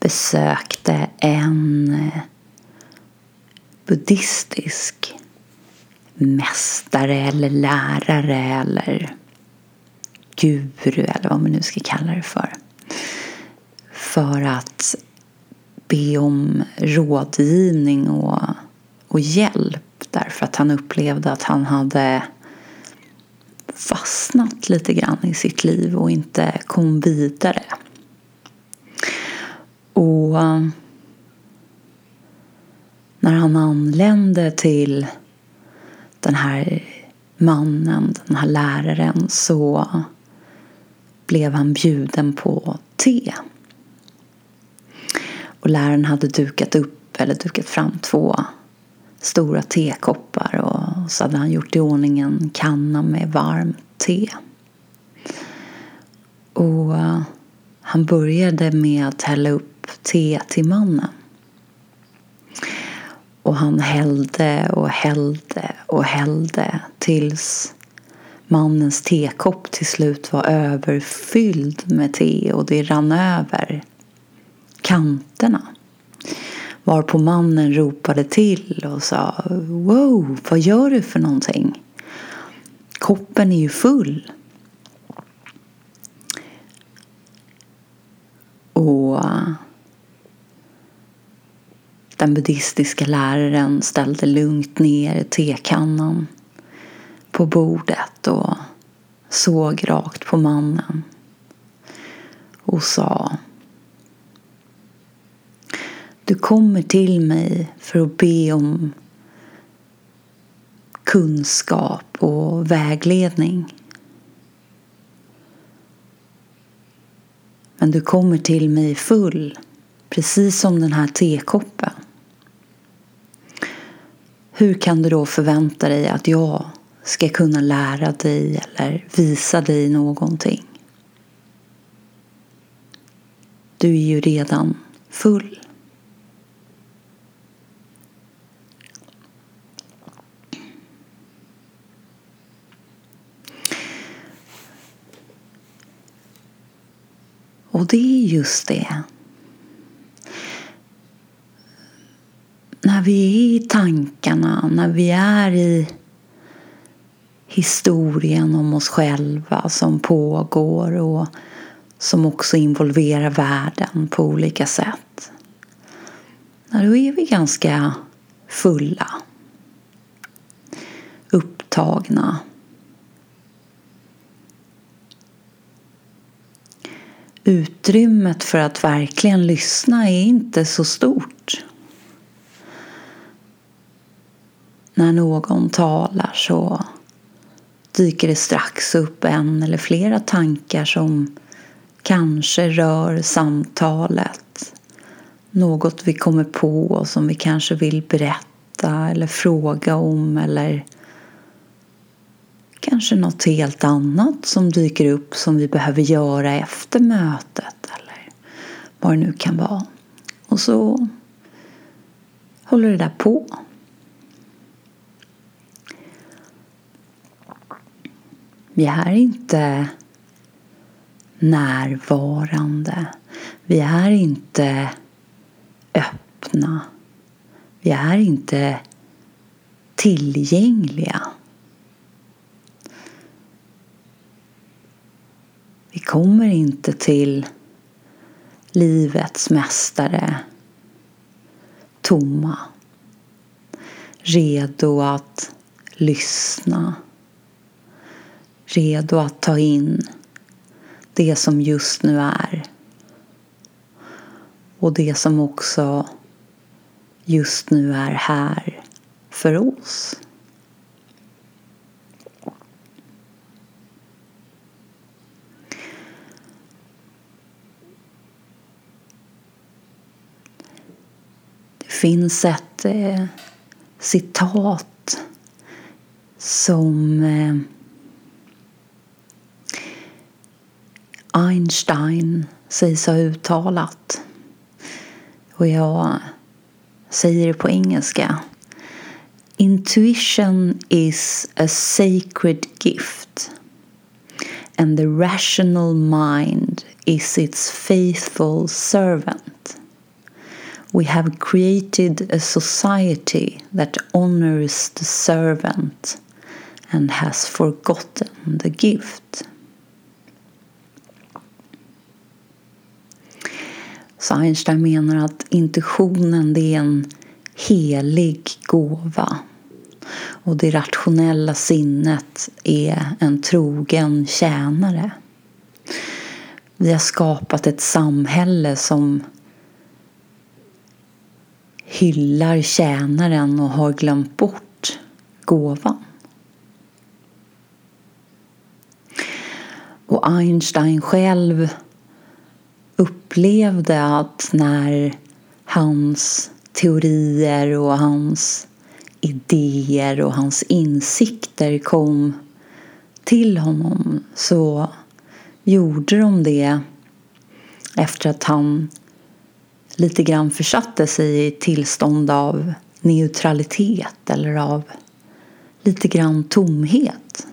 besökte en eh, buddhistisk mästare eller lärare eller guru eller vad man nu ska kalla det för. För att be om rådgivning och, och hjälp därför att han upplevde att han hade fastnat lite grann i sitt liv och inte kom vidare. Och eh, när han anlände till den här mannen, den här läraren, så blev han bjuden på te. Och läraren hade dukat upp, eller dukat fram två stora tekoppar och så hade han gjort i ordning en kanna med varmt te. Och eh, han började med att hälla upp te till mannen. Och han hällde och hällde och hällde tills mannens tekopp till slut var överfylld med te och det rann över kanterna. Varpå mannen ropade till och sa Wow, vad gör du för någonting? Koppen är ju full. Och den buddhistiska läraren ställde lugnt ner tekannan på bordet och såg rakt på mannen och sa Du kommer till mig för att be om kunskap och vägledning. Men du kommer till mig full, precis som den här tekoppen. Hur kan du då förvänta dig att jag ska kunna lära dig eller visa dig någonting? Du är ju redan full. Och det är just det när vi är i tankarna, när vi är i historien om oss själva som pågår och som också involverar världen på olika sätt. Då är vi ganska fulla, upptagna. Utrymmet för att verkligen lyssna är inte så stort. När någon talar så dyker det strax upp en eller flera tankar som kanske rör samtalet. Något vi kommer på och som vi kanske vill berätta eller fråga om eller kanske något helt annat som dyker upp som vi behöver göra efter mötet eller vad det nu kan vara. Och så håller det där på. Vi är inte närvarande. Vi är inte öppna. Vi är inte tillgängliga. Vi kommer inte till livets mästare tomma. Redo att lyssna redo att ta in det som just nu är. Och det som också just nu är här för oss. Det finns ett eh, citat som eh, Einstein sägs ha uttalat. Och jag säger det på engelska. Intuition is a sacred gift and the rational mind is its faithful servant. We have created a society that honors the servant and has forgotten the gift. Så Einstein menar att intuitionen det är en helig gåva. Och det rationella sinnet är en trogen tjänare. Vi har skapat ett samhälle som hyllar tjänaren och har glömt bort gåvan. Och Einstein själv upplevde att när hans teorier och hans idéer och hans insikter kom till honom så gjorde de det efter att han lite grann försatte sig i ett tillstånd av neutralitet eller av lite grann tomhet.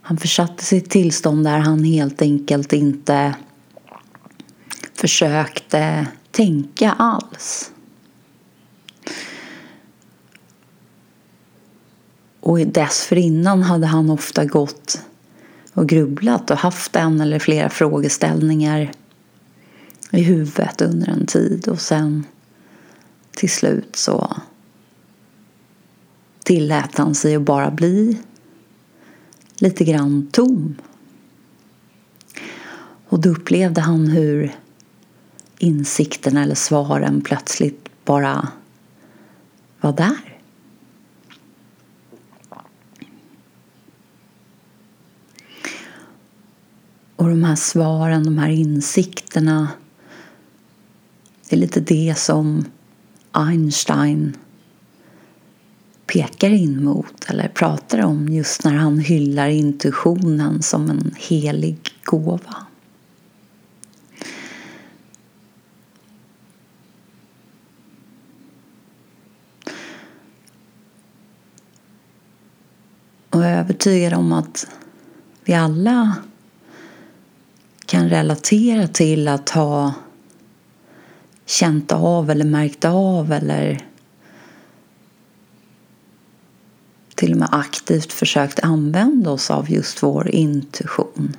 Han försatte sig i ett tillstånd där han helt enkelt inte försökte tänka alls. Och dessförinnan hade han ofta gått och grubblat och haft en eller flera frågeställningar i huvudet under en tid och sen till slut så tillät han sig att bara bli lite grann tom. Och då upplevde han hur insikterna eller svaren plötsligt bara var där. Och de här svaren, de här insikterna det är lite det som Einstein pekar in mot eller pratar om just när han hyllar intuitionen som en helig gåva. Jag är övertygad om att vi alla kan relatera till att ha känt av eller märkt av eller till och med aktivt försökt använda oss av just vår intuition.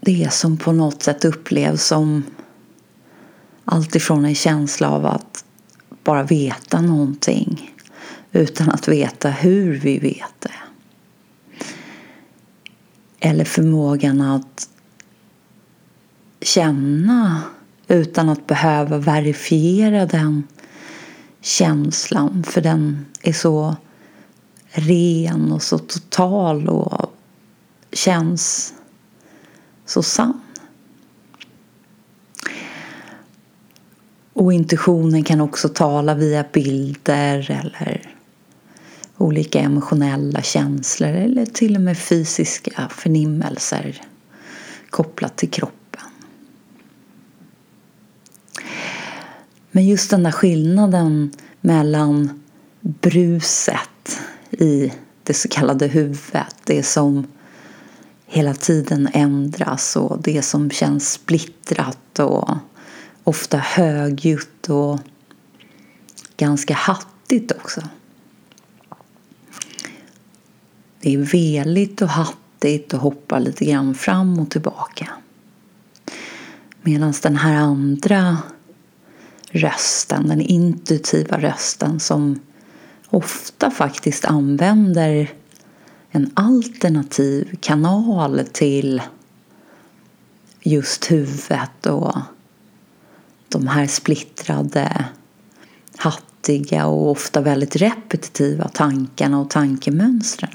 Det som på något sätt upplevs som alltifrån en känsla av att bara veta någonting utan att veta hur vi vet det. Eller förmågan att känna utan att behöva verifiera den känslan för den är så ren och så total och känns så sann. Och intuitionen kan också tala via bilder eller olika emotionella känslor eller till och med fysiska förnimmelser kopplat till kroppen. Men just den där skillnaden mellan bruset i det så kallade huvudet, det som hela tiden ändras och det som känns splittrat och ofta högljutt och ganska hattigt också. Det är veligt och hattigt och hoppar lite grann fram och tillbaka. Medan den här andra rösten, den intuitiva rösten som ofta faktiskt använder en alternativ kanal till just huvudet och de här splittrade, hattiga och ofta väldigt repetitiva tankarna och tankemönstren.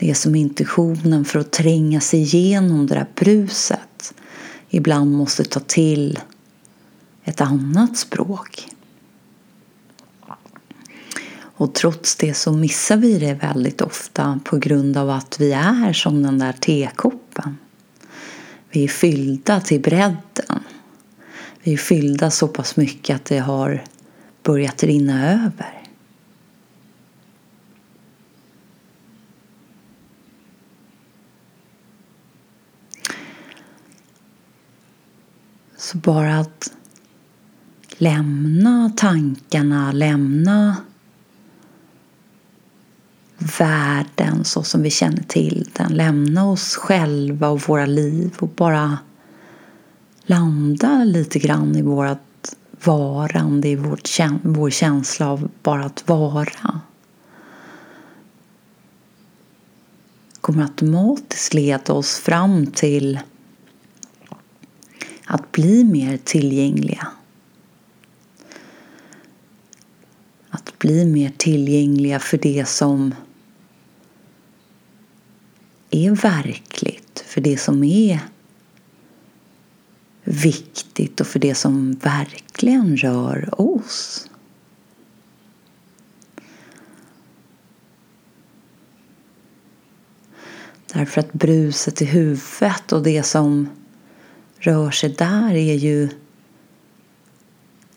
Det är som intuitionen för att tränga sig igenom det där bruset ibland måste ta till ett annat språk. Och trots det så missar vi det väldigt ofta på grund av att vi är som den där tekoppen. Vi är fyllda till bredden. Vi är fyllda så pass mycket att det har börjat rinna över. Så bara att lämna tankarna, lämna världen så som vi känner till den. Lämna oss själva och våra liv och bara landa lite grann i vårt varande, i vårt, vår känsla av bara att vara. kommer automatiskt leda oss fram till att bli mer tillgängliga. Att bli mer tillgängliga för det som är verkligt, för det som är viktigt och för det som verkligen rör oss. Därför att bruset i huvudet och det som rör sig där är ju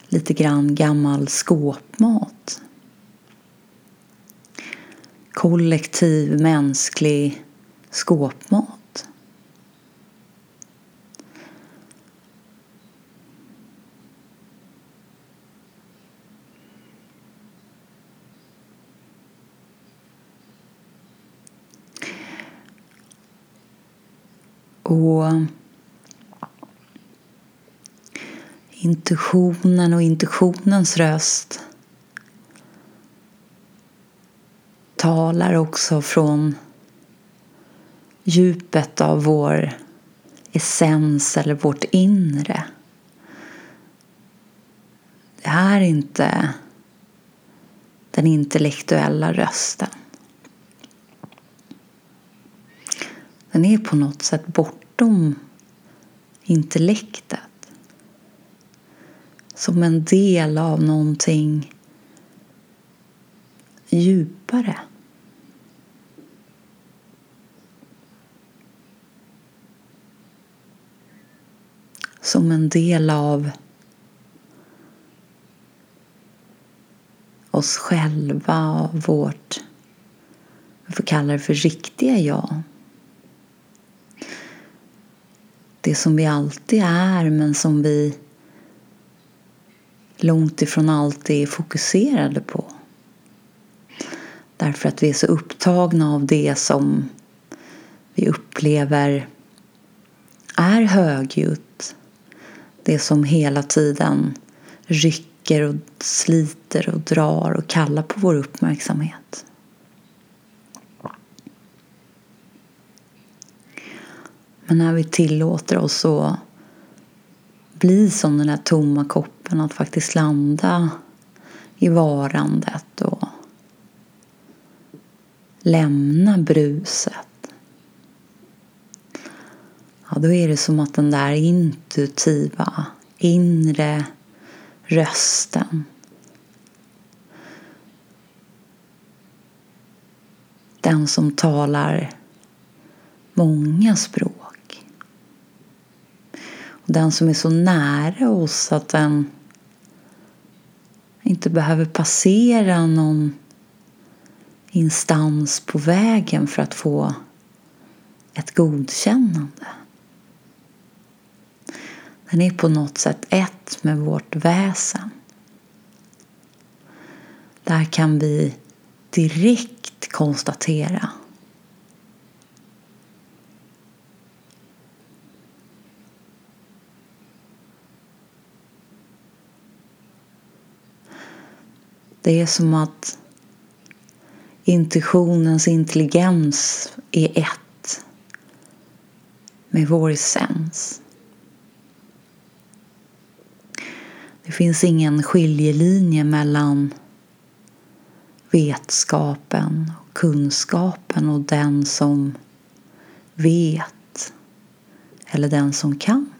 lite grann gammal skåpmat. Kollektiv mänsklig skåpmat. Och intuitionen och intuitionens röst talar också från djupet av vår essens eller vårt inre. Det är inte den intellektuella rösten. Den är på något sätt bortom intellektet. Som en del av någonting djupare. Som en del av oss själva vårt, vi får kalla det för riktiga jag. det som vi alltid är men som vi långt ifrån alltid är fokuserade på. Därför att vi är så upptagna av det som vi upplever är högljutt. Det som hela tiden rycker och sliter och drar och kallar på vår uppmärksamhet. Men när vi tillåter oss att bli som den där tomma koppen, att faktiskt landa i varandet och lämna bruset. Ja, då är det som att den där intuitiva, inre rösten den som talar många språk den som är så nära oss att den inte behöver passera någon instans på vägen för att få ett godkännande. Den är på något sätt ett med vårt väsen. Där kan vi direkt konstatera Det är som att intuitionens intelligens är ett med vår essens. Det finns ingen skiljelinje mellan vetskapen och kunskapen och den som vet eller den som kan.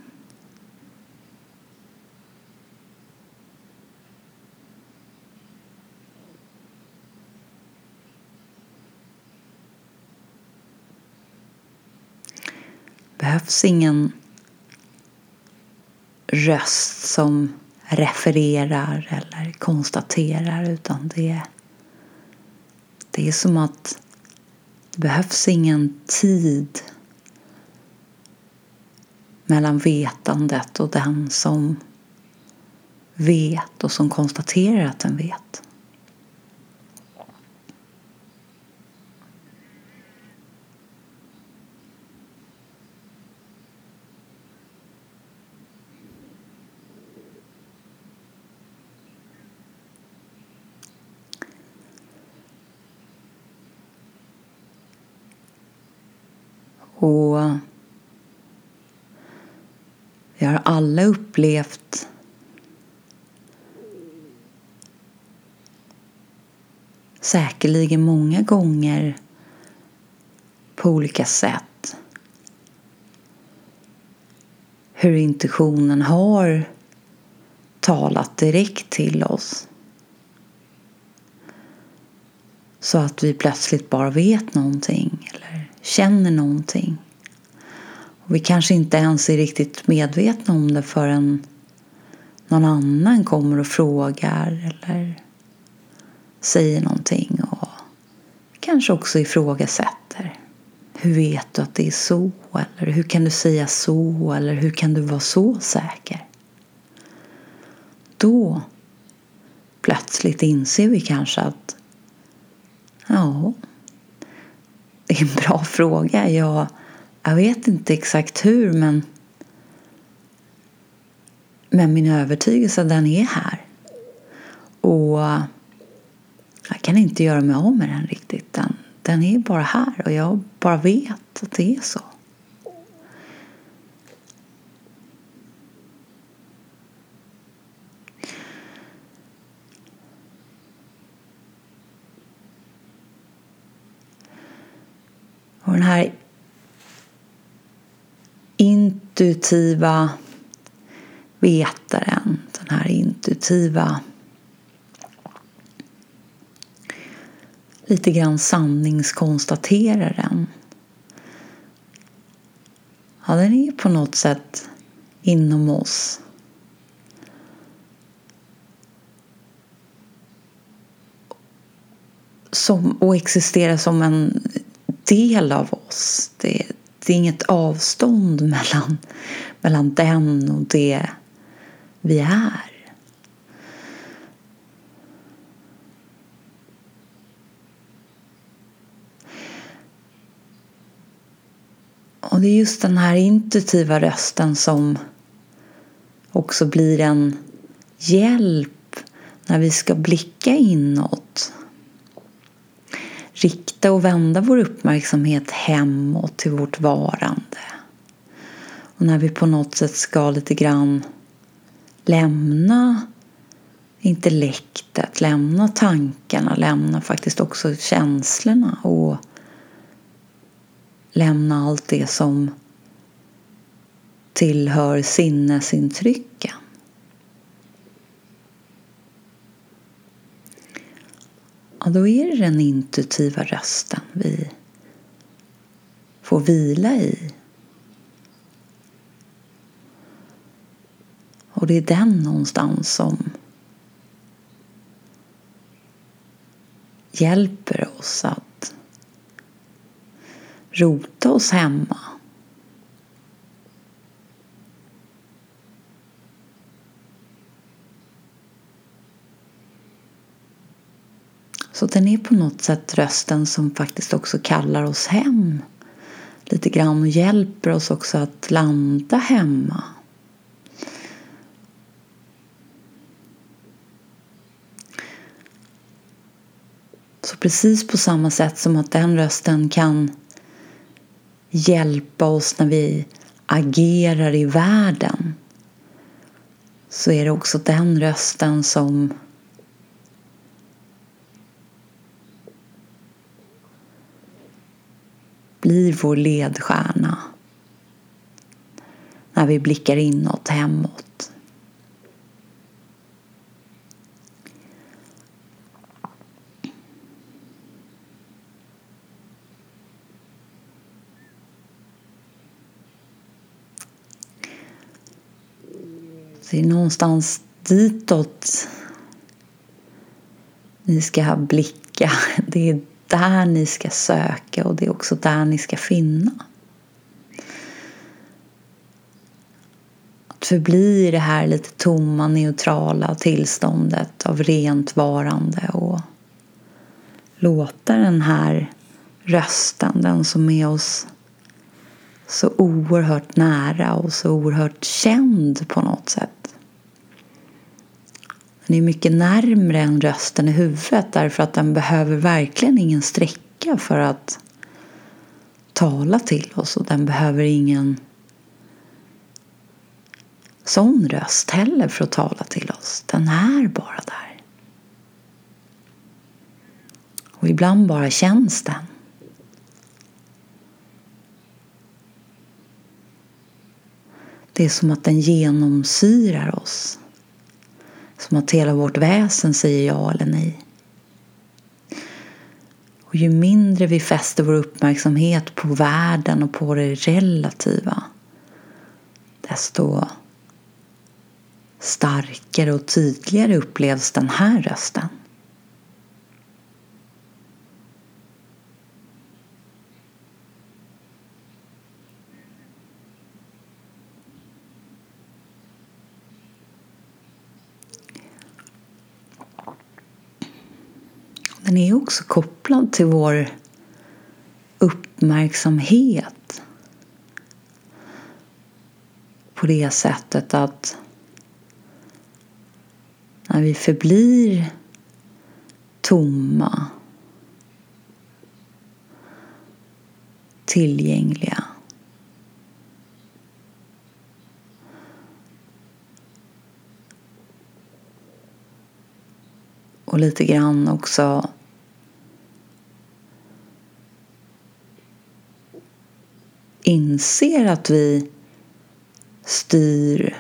Behövs ingen röst som refererar eller konstaterar utan det, det är som att det behövs ingen tid mellan vetandet och den som vet och som konstaterar att den vet. Och vi har alla upplevt säkerligen många gånger på olika sätt hur intuitionen har talat direkt till oss. Så att vi plötsligt bara vet någonting känner någonting. Och vi kanske inte ens är riktigt medvetna om det förrän någon annan kommer och frågar eller säger någonting och kanske också ifrågasätter. Hur vet du att det är så? Eller hur kan du säga så? Eller hur kan du vara så säker? Då plötsligt inser vi kanske att ja, det är en bra fråga. Jag, jag vet inte exakt hur men men min övertygelse den är här. Och jag kan inte göra mig av med den riktigt. Den, den är bara här och jag bara vet att det är så. Och den här intuitiva vetaren, den här intuitiva lite grann sanningskonstateraren. Ja, den är på något sätt inom oss. Som, och existerar som en del av oss. Det, det är inget avstånd mellan, mellan den och det vi är. Och det är just den här intuitiva rösten som också blir en hjälp när vi ska blicka inåt. Rikta och vända vår uppmärksamhet hemåt till vårt varande. Och när vi på något sätt ska lite grann lämna intellektet, lämna tankarna, lämna faktiskt också känslorna och lämna allt det som tillhör sinnesintrycken. Ja, då är det den intuitiva rösten vi får vila i. Och det är den någonstans som hjälper oss att rota oss hemma. Så den är på något sätt rösten som faktiskt också kallar oss hem lite grann och hjälper oss också att landa hemma. Så precis på samma sätt som att den rösten kan hjälpa oss när vi agerar i världen så är det också den rösten som blir vår ledstjärna när vi blickar inåt, hemåt. Det är någonstans ditåt ni ska blicka. Det är där ni ska söka och det är också där ni ska finna. att förbli i det här lite tomma, neutrala tillståndet av rent varande och låta den här rösten, den som är oss så oerhört nära och så oerhört känd på något sätt. Den är mycket närmre än rösten i huvudet därför att den behöver verkligen ingen sträcka för att tala till oss och den behöver ingen sån röst heller för att tala till oss. Den är bara där. Och ibland bara känns den. Det är som att den genomsyrar oss. Som att hela vårt väsen säger ja eller nej. Och ju mindre vi fäster vår uppmärksamhet på världen och på det relativa desto starkare och tydligare upplevs den här rösten. Den är också kopplad till vår uppmärksamhet på det sättet att när vi förblir tomma tillgängliga och lite grann också inser att vi styr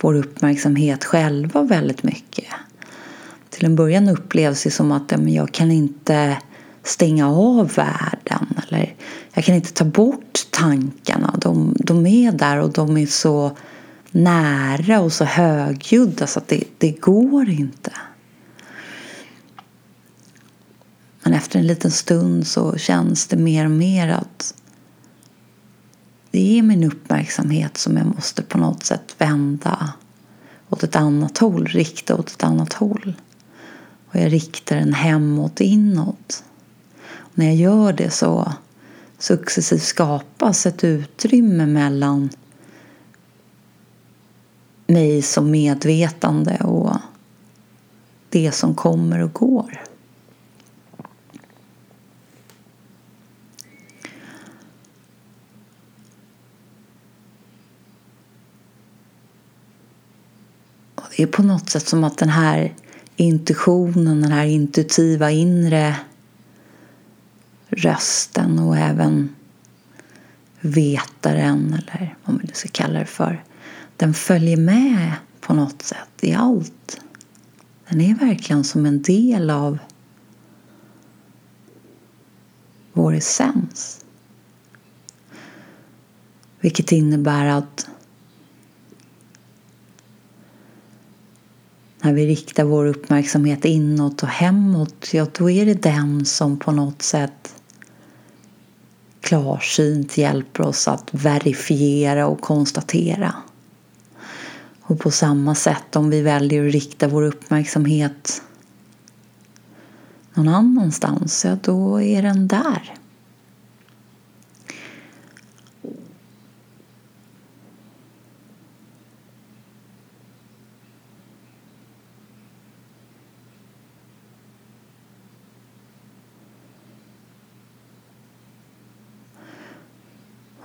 vår uppmärksamhet själva väldigt mycket. Till en början upplevs det som att jag kan inte stänga av världen eller jag kan inte ta bort tankarna. De, de är där och de är så nära och så högljudda så att det, det går inte. Men efter en liten stund så känns det mer och mer att det är min uppmärksamhet som jag måste på något sätt vända åt ett annat håll, rikta åt ett annat håll. Och jag riktar den hemåt, inåt. Och när jag gör det så successivt skapas ett utrymme mellan mig som medvetande och det som kommer och går. Det är på något sätt som att den här intuitionen, den här intuitiva inre rösten och även vetaren eller vad man nu ska kalla det för. Den följer med på något sätt i allt. Den är verkligen som en del av vår essens. Vilket innebär att när vi riktar vår uppmärksamhet inåt och hemåt, ja då är det den som på något sätt klarsynt hjälper oss att verifiera och konstatera. Och på samma sätt om vi väljer att rikta vår uppmärksamhet någon annanstans, ja då är den där.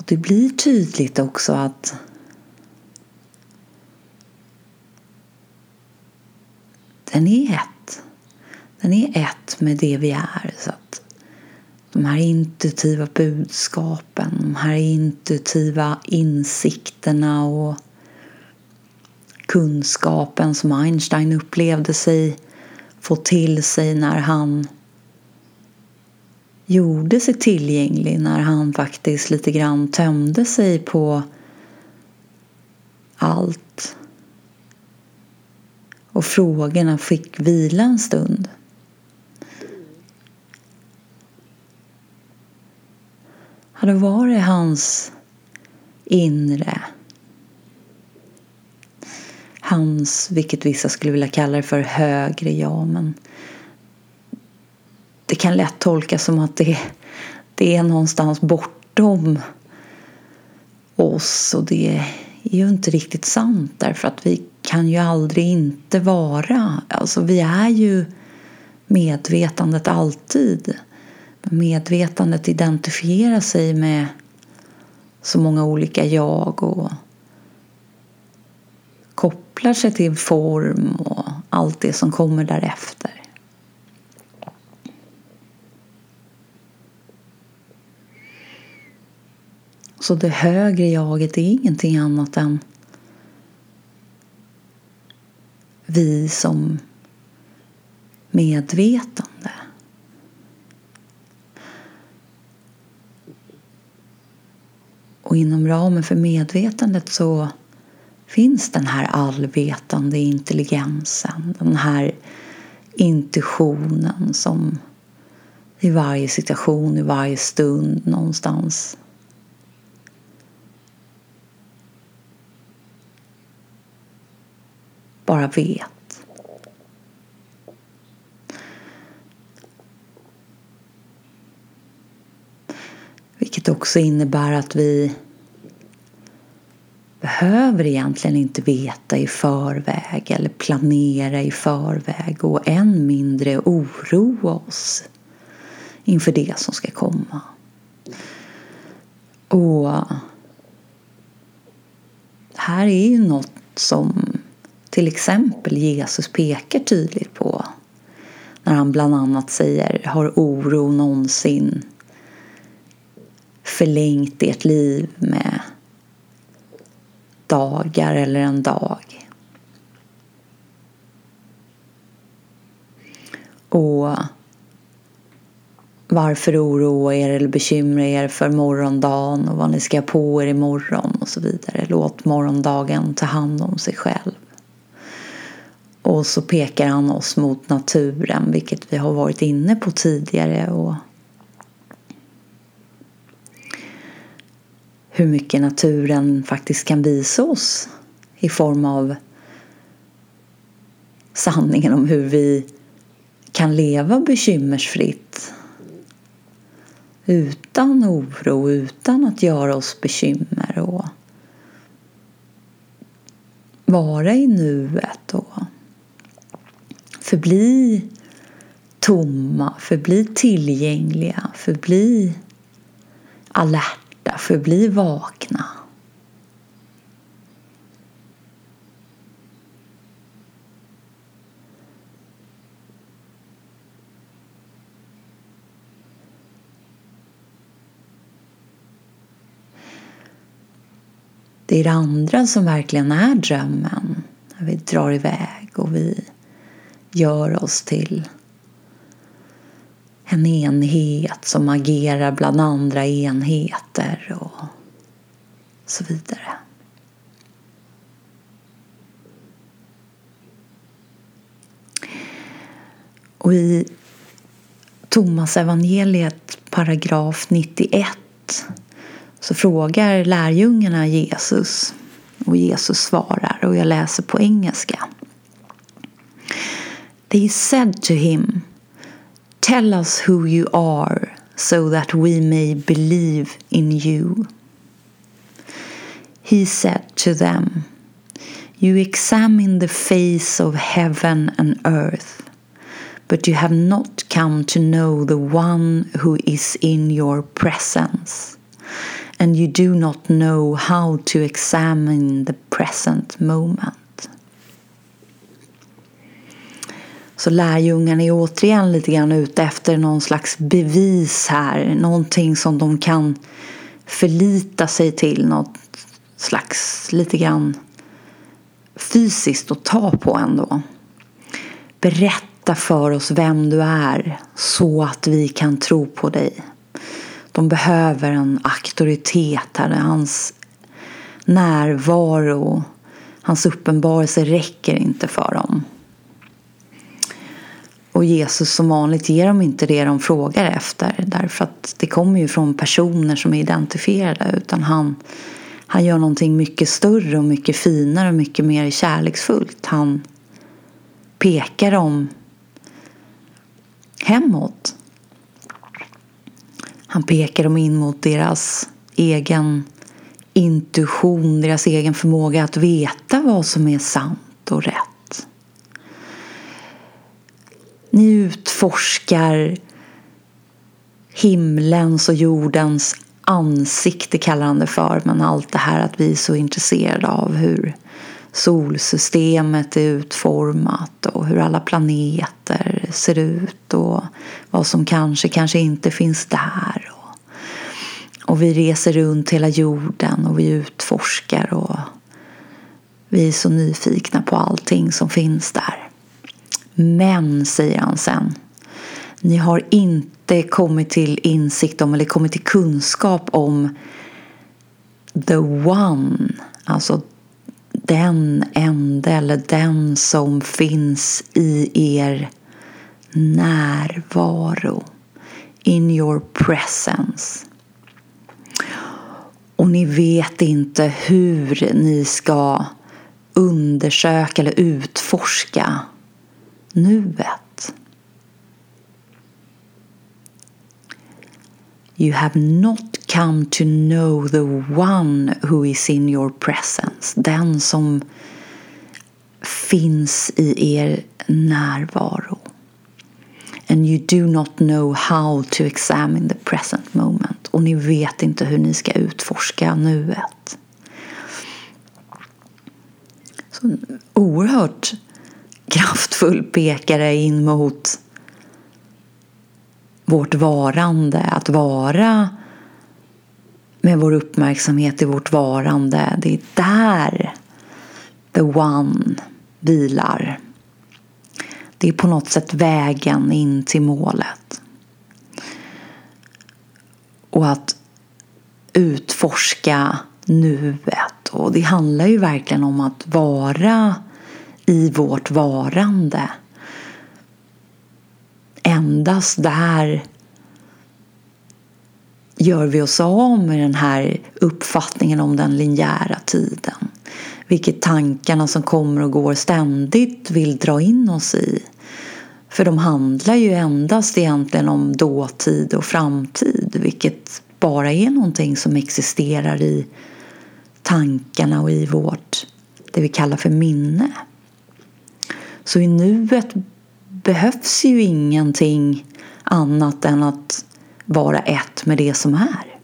Det blir tydligt också att den är ett. Den är ett med det vi är. Så att de här intuitiva budskapen, de här intuitiva insikterna och kunskapen som Einstein upplevde sig få till sig när han gjorde sig tillgänglig när han faktiskt lite grann tömde sig på allt. Och frågorna fick vila en stund. Hade varit hans inre hans, vilket vissa skulle vilja kalla det för, högre jag. Men det kan lätt tolkas som att det, det är någonstans bortom oss och det är ju inte riktigt sant därför att vi kan ju aldrig inte vara, alltså vi är ju medvetandet alltid. Medvetandet identifierar sig med så många olika jag och kopplar sig till form och allt det som kommer därefter. Så det högre jaget är ingenting annat än vi som medvetande. Och inom ramen för medvetandet så finns den här allvetande intelligensen, den här intuitionen som i varje situation, i varje stund någonstans bara vet. Vilket också innebär att vi behöver egentligen inte veta i förväg eller planera i förväg och än mindre oroa oss inför det som ska komma. Och här är ju något som till exempel Jesus pekar tydligt på när han bland annat säger Har oro någonsin förlängt ert liv med dagar eller en dag? Och varför oroa er eller bekymra er för morgondagen och vad ni ska ha på er imorgon och så vidare. Låt morgondagen ta hand om sig själv. Och så pekar han oss mot naturen, vilket vi har varit inne på tidigare. Och hur mycket naturen faktiskt kan visa oss i form av sanningen om hur vi kan leva bekymmersfritt utan oro, utan att göra oss bekymmer och vara i nuet och förbli tomma, förbli tillgängliga, förbli alerta, förbli vakna. Det är det andra som verkligen är drömmen. När vi drar iväg och vi gör oss till en enhet som agerar bland andra enheter och så vidare. Och i Thomas evangeliet paragraf 91 så frågar lärjungarna Jesus och Jesus svarar och jag läser på engelska. They said to him, Tell us who you are, so that we may believe in you. He said to them, You examine the face of heaven and earth, but you have not come to know the one who is in your presence, and you do not know how to examine the present moment. Så lärjungarna är återigen lite grann ute efter någon slags bevis här. Någonting som de kan förlita sig till. Något slags lite grann fysiskt att ta på ändå. Berätta för oss vem du är så att vi kan tro på dig. De behöver en auktoritet här. Hans närvaro, hans uppenbarelse räcker inte för dem. Och Jesus som vanligt ger dem inte det de frågar efter därför att det kommer ju från personer som är identifierade utan han, Han gör någonting mycket större och mycket finare och mycket mer kärleksfullt. Han pekar dem hemåt. Han pekar dem in mot deras egen intuition, deras egen förmåga att veta vad som är sant och rätt. Ni utforskar himlens och jordens ansikte kallar han det för. Men allt det här att vi är så intresserade av hur solsystemet är utformat och hur alla planeter ser ut och vad som kanske, kanske inte finns där. Och vi reser runt hela jorden och vi utforskar och vi är så nyfikna på allting som finns där. Men, säger han sen, ni har inte kommit till insikt om eller kommit till kunskap om the one, alltså den ende eller den som finns i er närvaro. In your presence. Och ni vet inte hur ni ska undersöka eller utforska nuet. You have not come to know the one who is in your presence. Den som finns i er närvaro. And you do not know how to examine the present moment. Och ni vet inte hur ni ska utforska nuet. Så en oerhört kraftfull pekare in mot vårt varande. Att vara med vår uppmärksamhet i vårt varande. Det är där the one vilar. Det är på något sätt vägen in till målet. Och att utforska nuet. Och det handlar ju verkligen om att vara i vårt varande. Endast där gör vi oss av med den här uppfattningen om den linjära tiden. Vilket tankarna som kommer och går ständigt vill dra in oss i. För de handlar ju endast egentligen om dåtid och framtid vilket bara är någonting som existerar i tankarna och i vårt, det vi kallar för minne. Så i nuet behövs ju ingenting annat än att vara ett med det som är.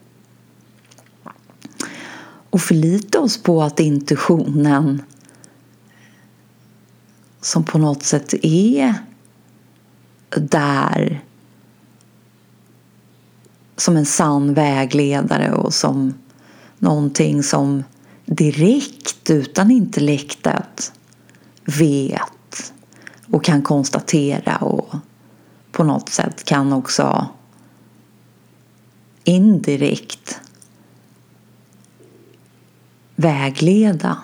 Och förlita oss på att intuitionen som på något sätt är där som en sann vägledare och som någonting som direkt utan intellektet vet och kan konstatera och på något sätt kan också indirekt vägleda.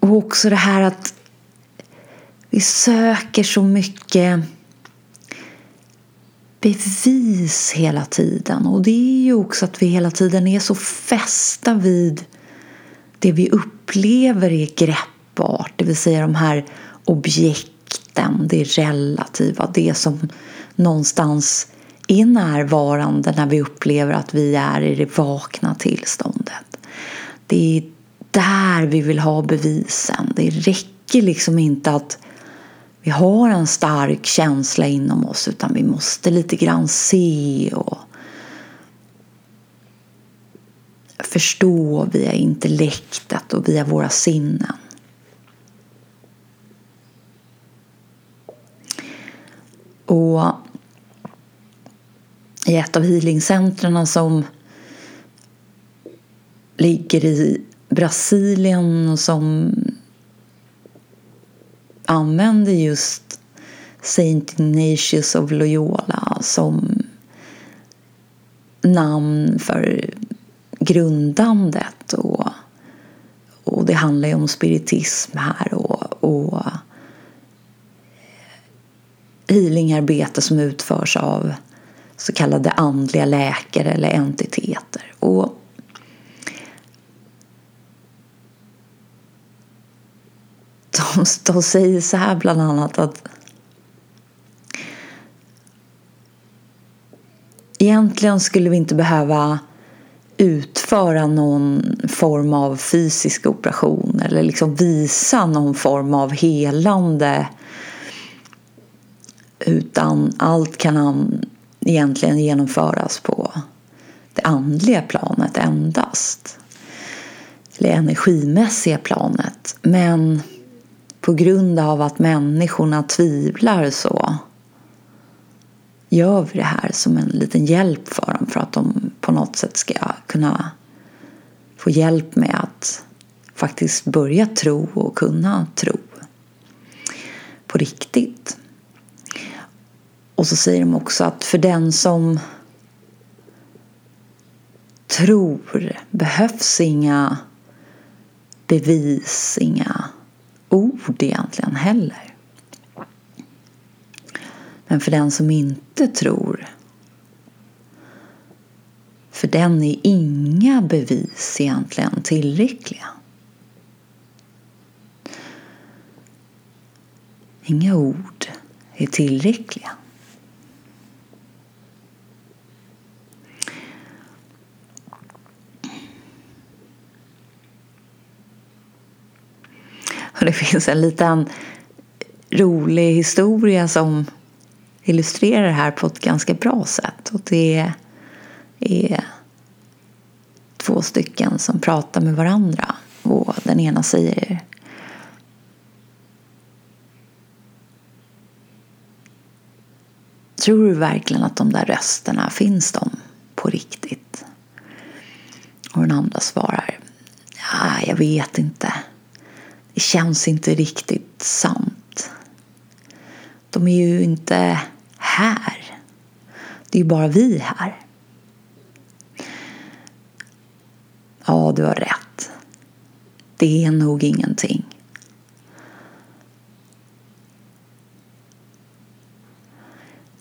Och också det här att vi söker så mycket bevis hela tiden. Och det är ju också att vi hela tiden är så fästa vid det vi upplever är greppbart. Det vill säga de här objekten, det relativa, det som någonstans är närvarande när vi upplever att vi är i det vakna tillståndet. Det är där vi vill ha bevisen. Det räcker liksom inte att vi har en stark känsla inom oss utan vi måste lite grann se och förstå via intellektet och via våra sinnen. Och i ett av healingcentren som ligger i Brasilien och som använder just Saint Ignatius of Loyola som namn för grundandet. Och, och det handlar ju om spiritism här och, och healingarbete som utförs av så kallade andliga läkare eller entiteter. Och de, de säger så här bland annat att egentligen skulle vi inte behöva utföra någon form av fysisk operation eller liksom visa någon form av helande utan allt kan egentligen genomföras på det andliga planet endast. Eller energimässiga planet. Men på grund av att människorna tvivlar så gör vi det här som en liten hjälp för dem för att de på något sätt ska kunna få hjälp med att faktiskt börja tro och kunna tro på riktigt. Och så säger de också att för den som tror behövs inga bevis, inga ord egentligen heller. Men för den som inte tror för den är inga bevis egentligen tillräckliga. Inga ord är tillräckliga. Och det finns en liten rolig historia som illustrerar det här på ett ganska bra sätt. Och det är två stycken som pratar med varandra och den ena säger Tror du verkligen att de där rösterna finns de på riktigt? Och den andra svarar Ja, jag vet inte. Det känns inte riktigt sant. De är ju inte här. Det är ju bara vi här. Ja, du har rätt. Det är nog ingenting.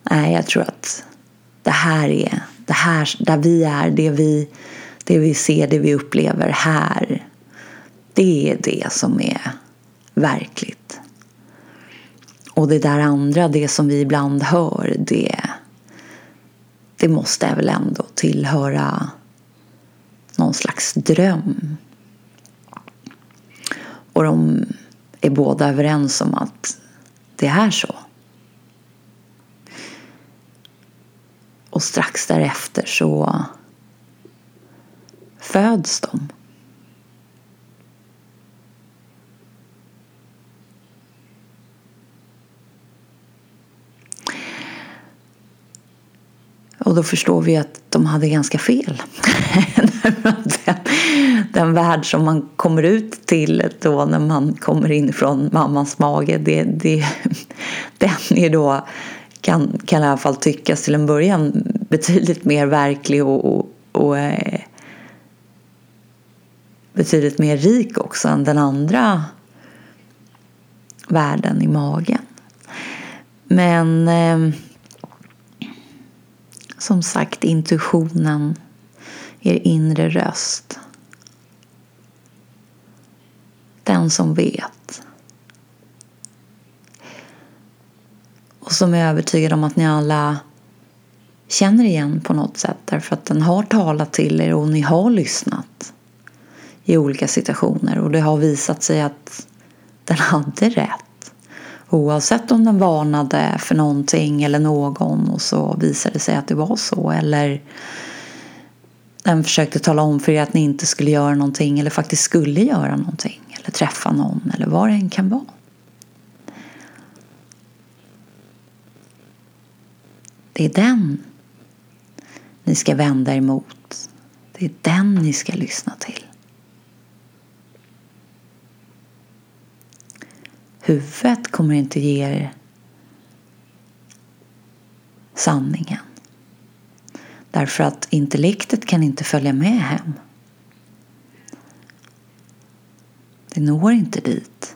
Nej, jag tror att det här är det här där vi är, det vi, det vi ser, det vi upplever här. Det är det som är verkligt. Och det där andra, det som vi ibland hör, det, det måste väl ändå tillhöra någon slags dröm. Och de är båda överens om att det är så. Och strax därefter så föds de. Och då förstår vi att de hade ganska fel. den, den värld som man kommer ut till då när man kommer in från mammans mage, det, det, den är då, kan, kan i alla fall tyckas till en början, betydligt mer verklig och, och, och eh, betydligt mer rik också än den andra världen i magen. Men eh, som sagt intuitionen, er inre röst. Den som vet. Och som är övertygad om att ni alla känner igen på något sätt därför att den har talat till er och ni har lyssnat i olika situationer och det har visat sig att den hade rätt. Oavsett om den varnade för någonting eller någon och så visade det sig att det var så. Eller den försökte tala om för er att ni inte skulle göra någonting eller faktiskt skulle göra någonting. Eller träffa någon eller vad det än kan vara. Det är den ni ska vända er mot. Det är den ni ska lyssna till. Huvudet kommer inte ge er sanningen. Därför att intellektet kan inte följa med hem. Det når inte dit.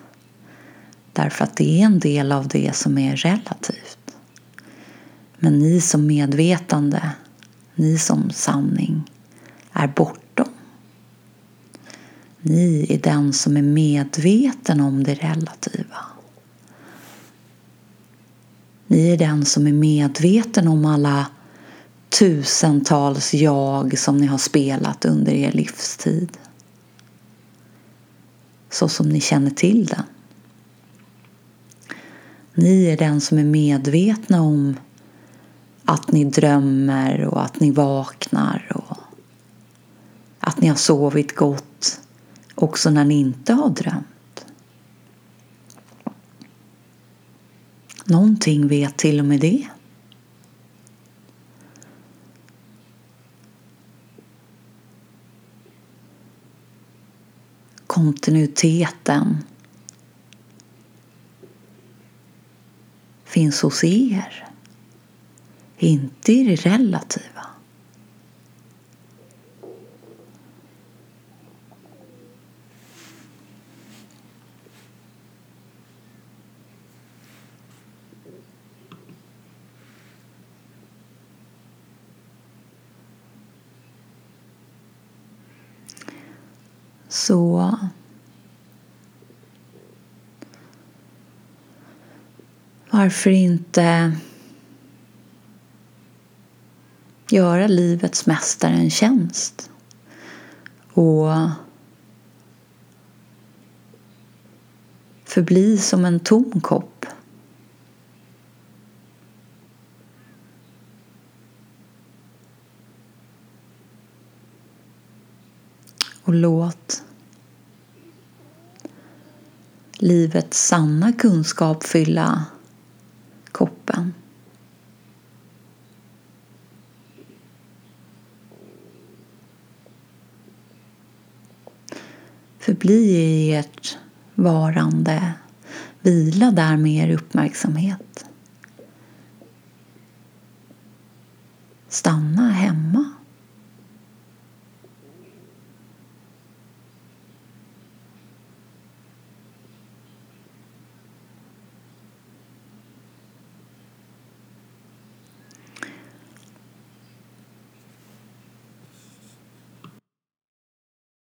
Därför att det är en del av det som är relativt. Men ni som medvetande, ni som sanning, är borta ni är den som är medveten om det relativa. Ni är den som är medveten om alla tusentals jag som ni har spelat under er livstid. Så som ni känner till den. Ni är den som är medvetna om att ni drömmer och att ni vaknar och att ni har sovit gott också när ni inte har drömt. Någonting vet till och med det. Kontinuiteten finns hos er, inte i det relativa. Så. Varför inte göra livets mästare en tjänst? Och förbli som en tom kopp. Och låt livets sanna kunskap fylla koppen. Förbli i ert varande. Vila där med er uppmärksamhet. Stanna hemma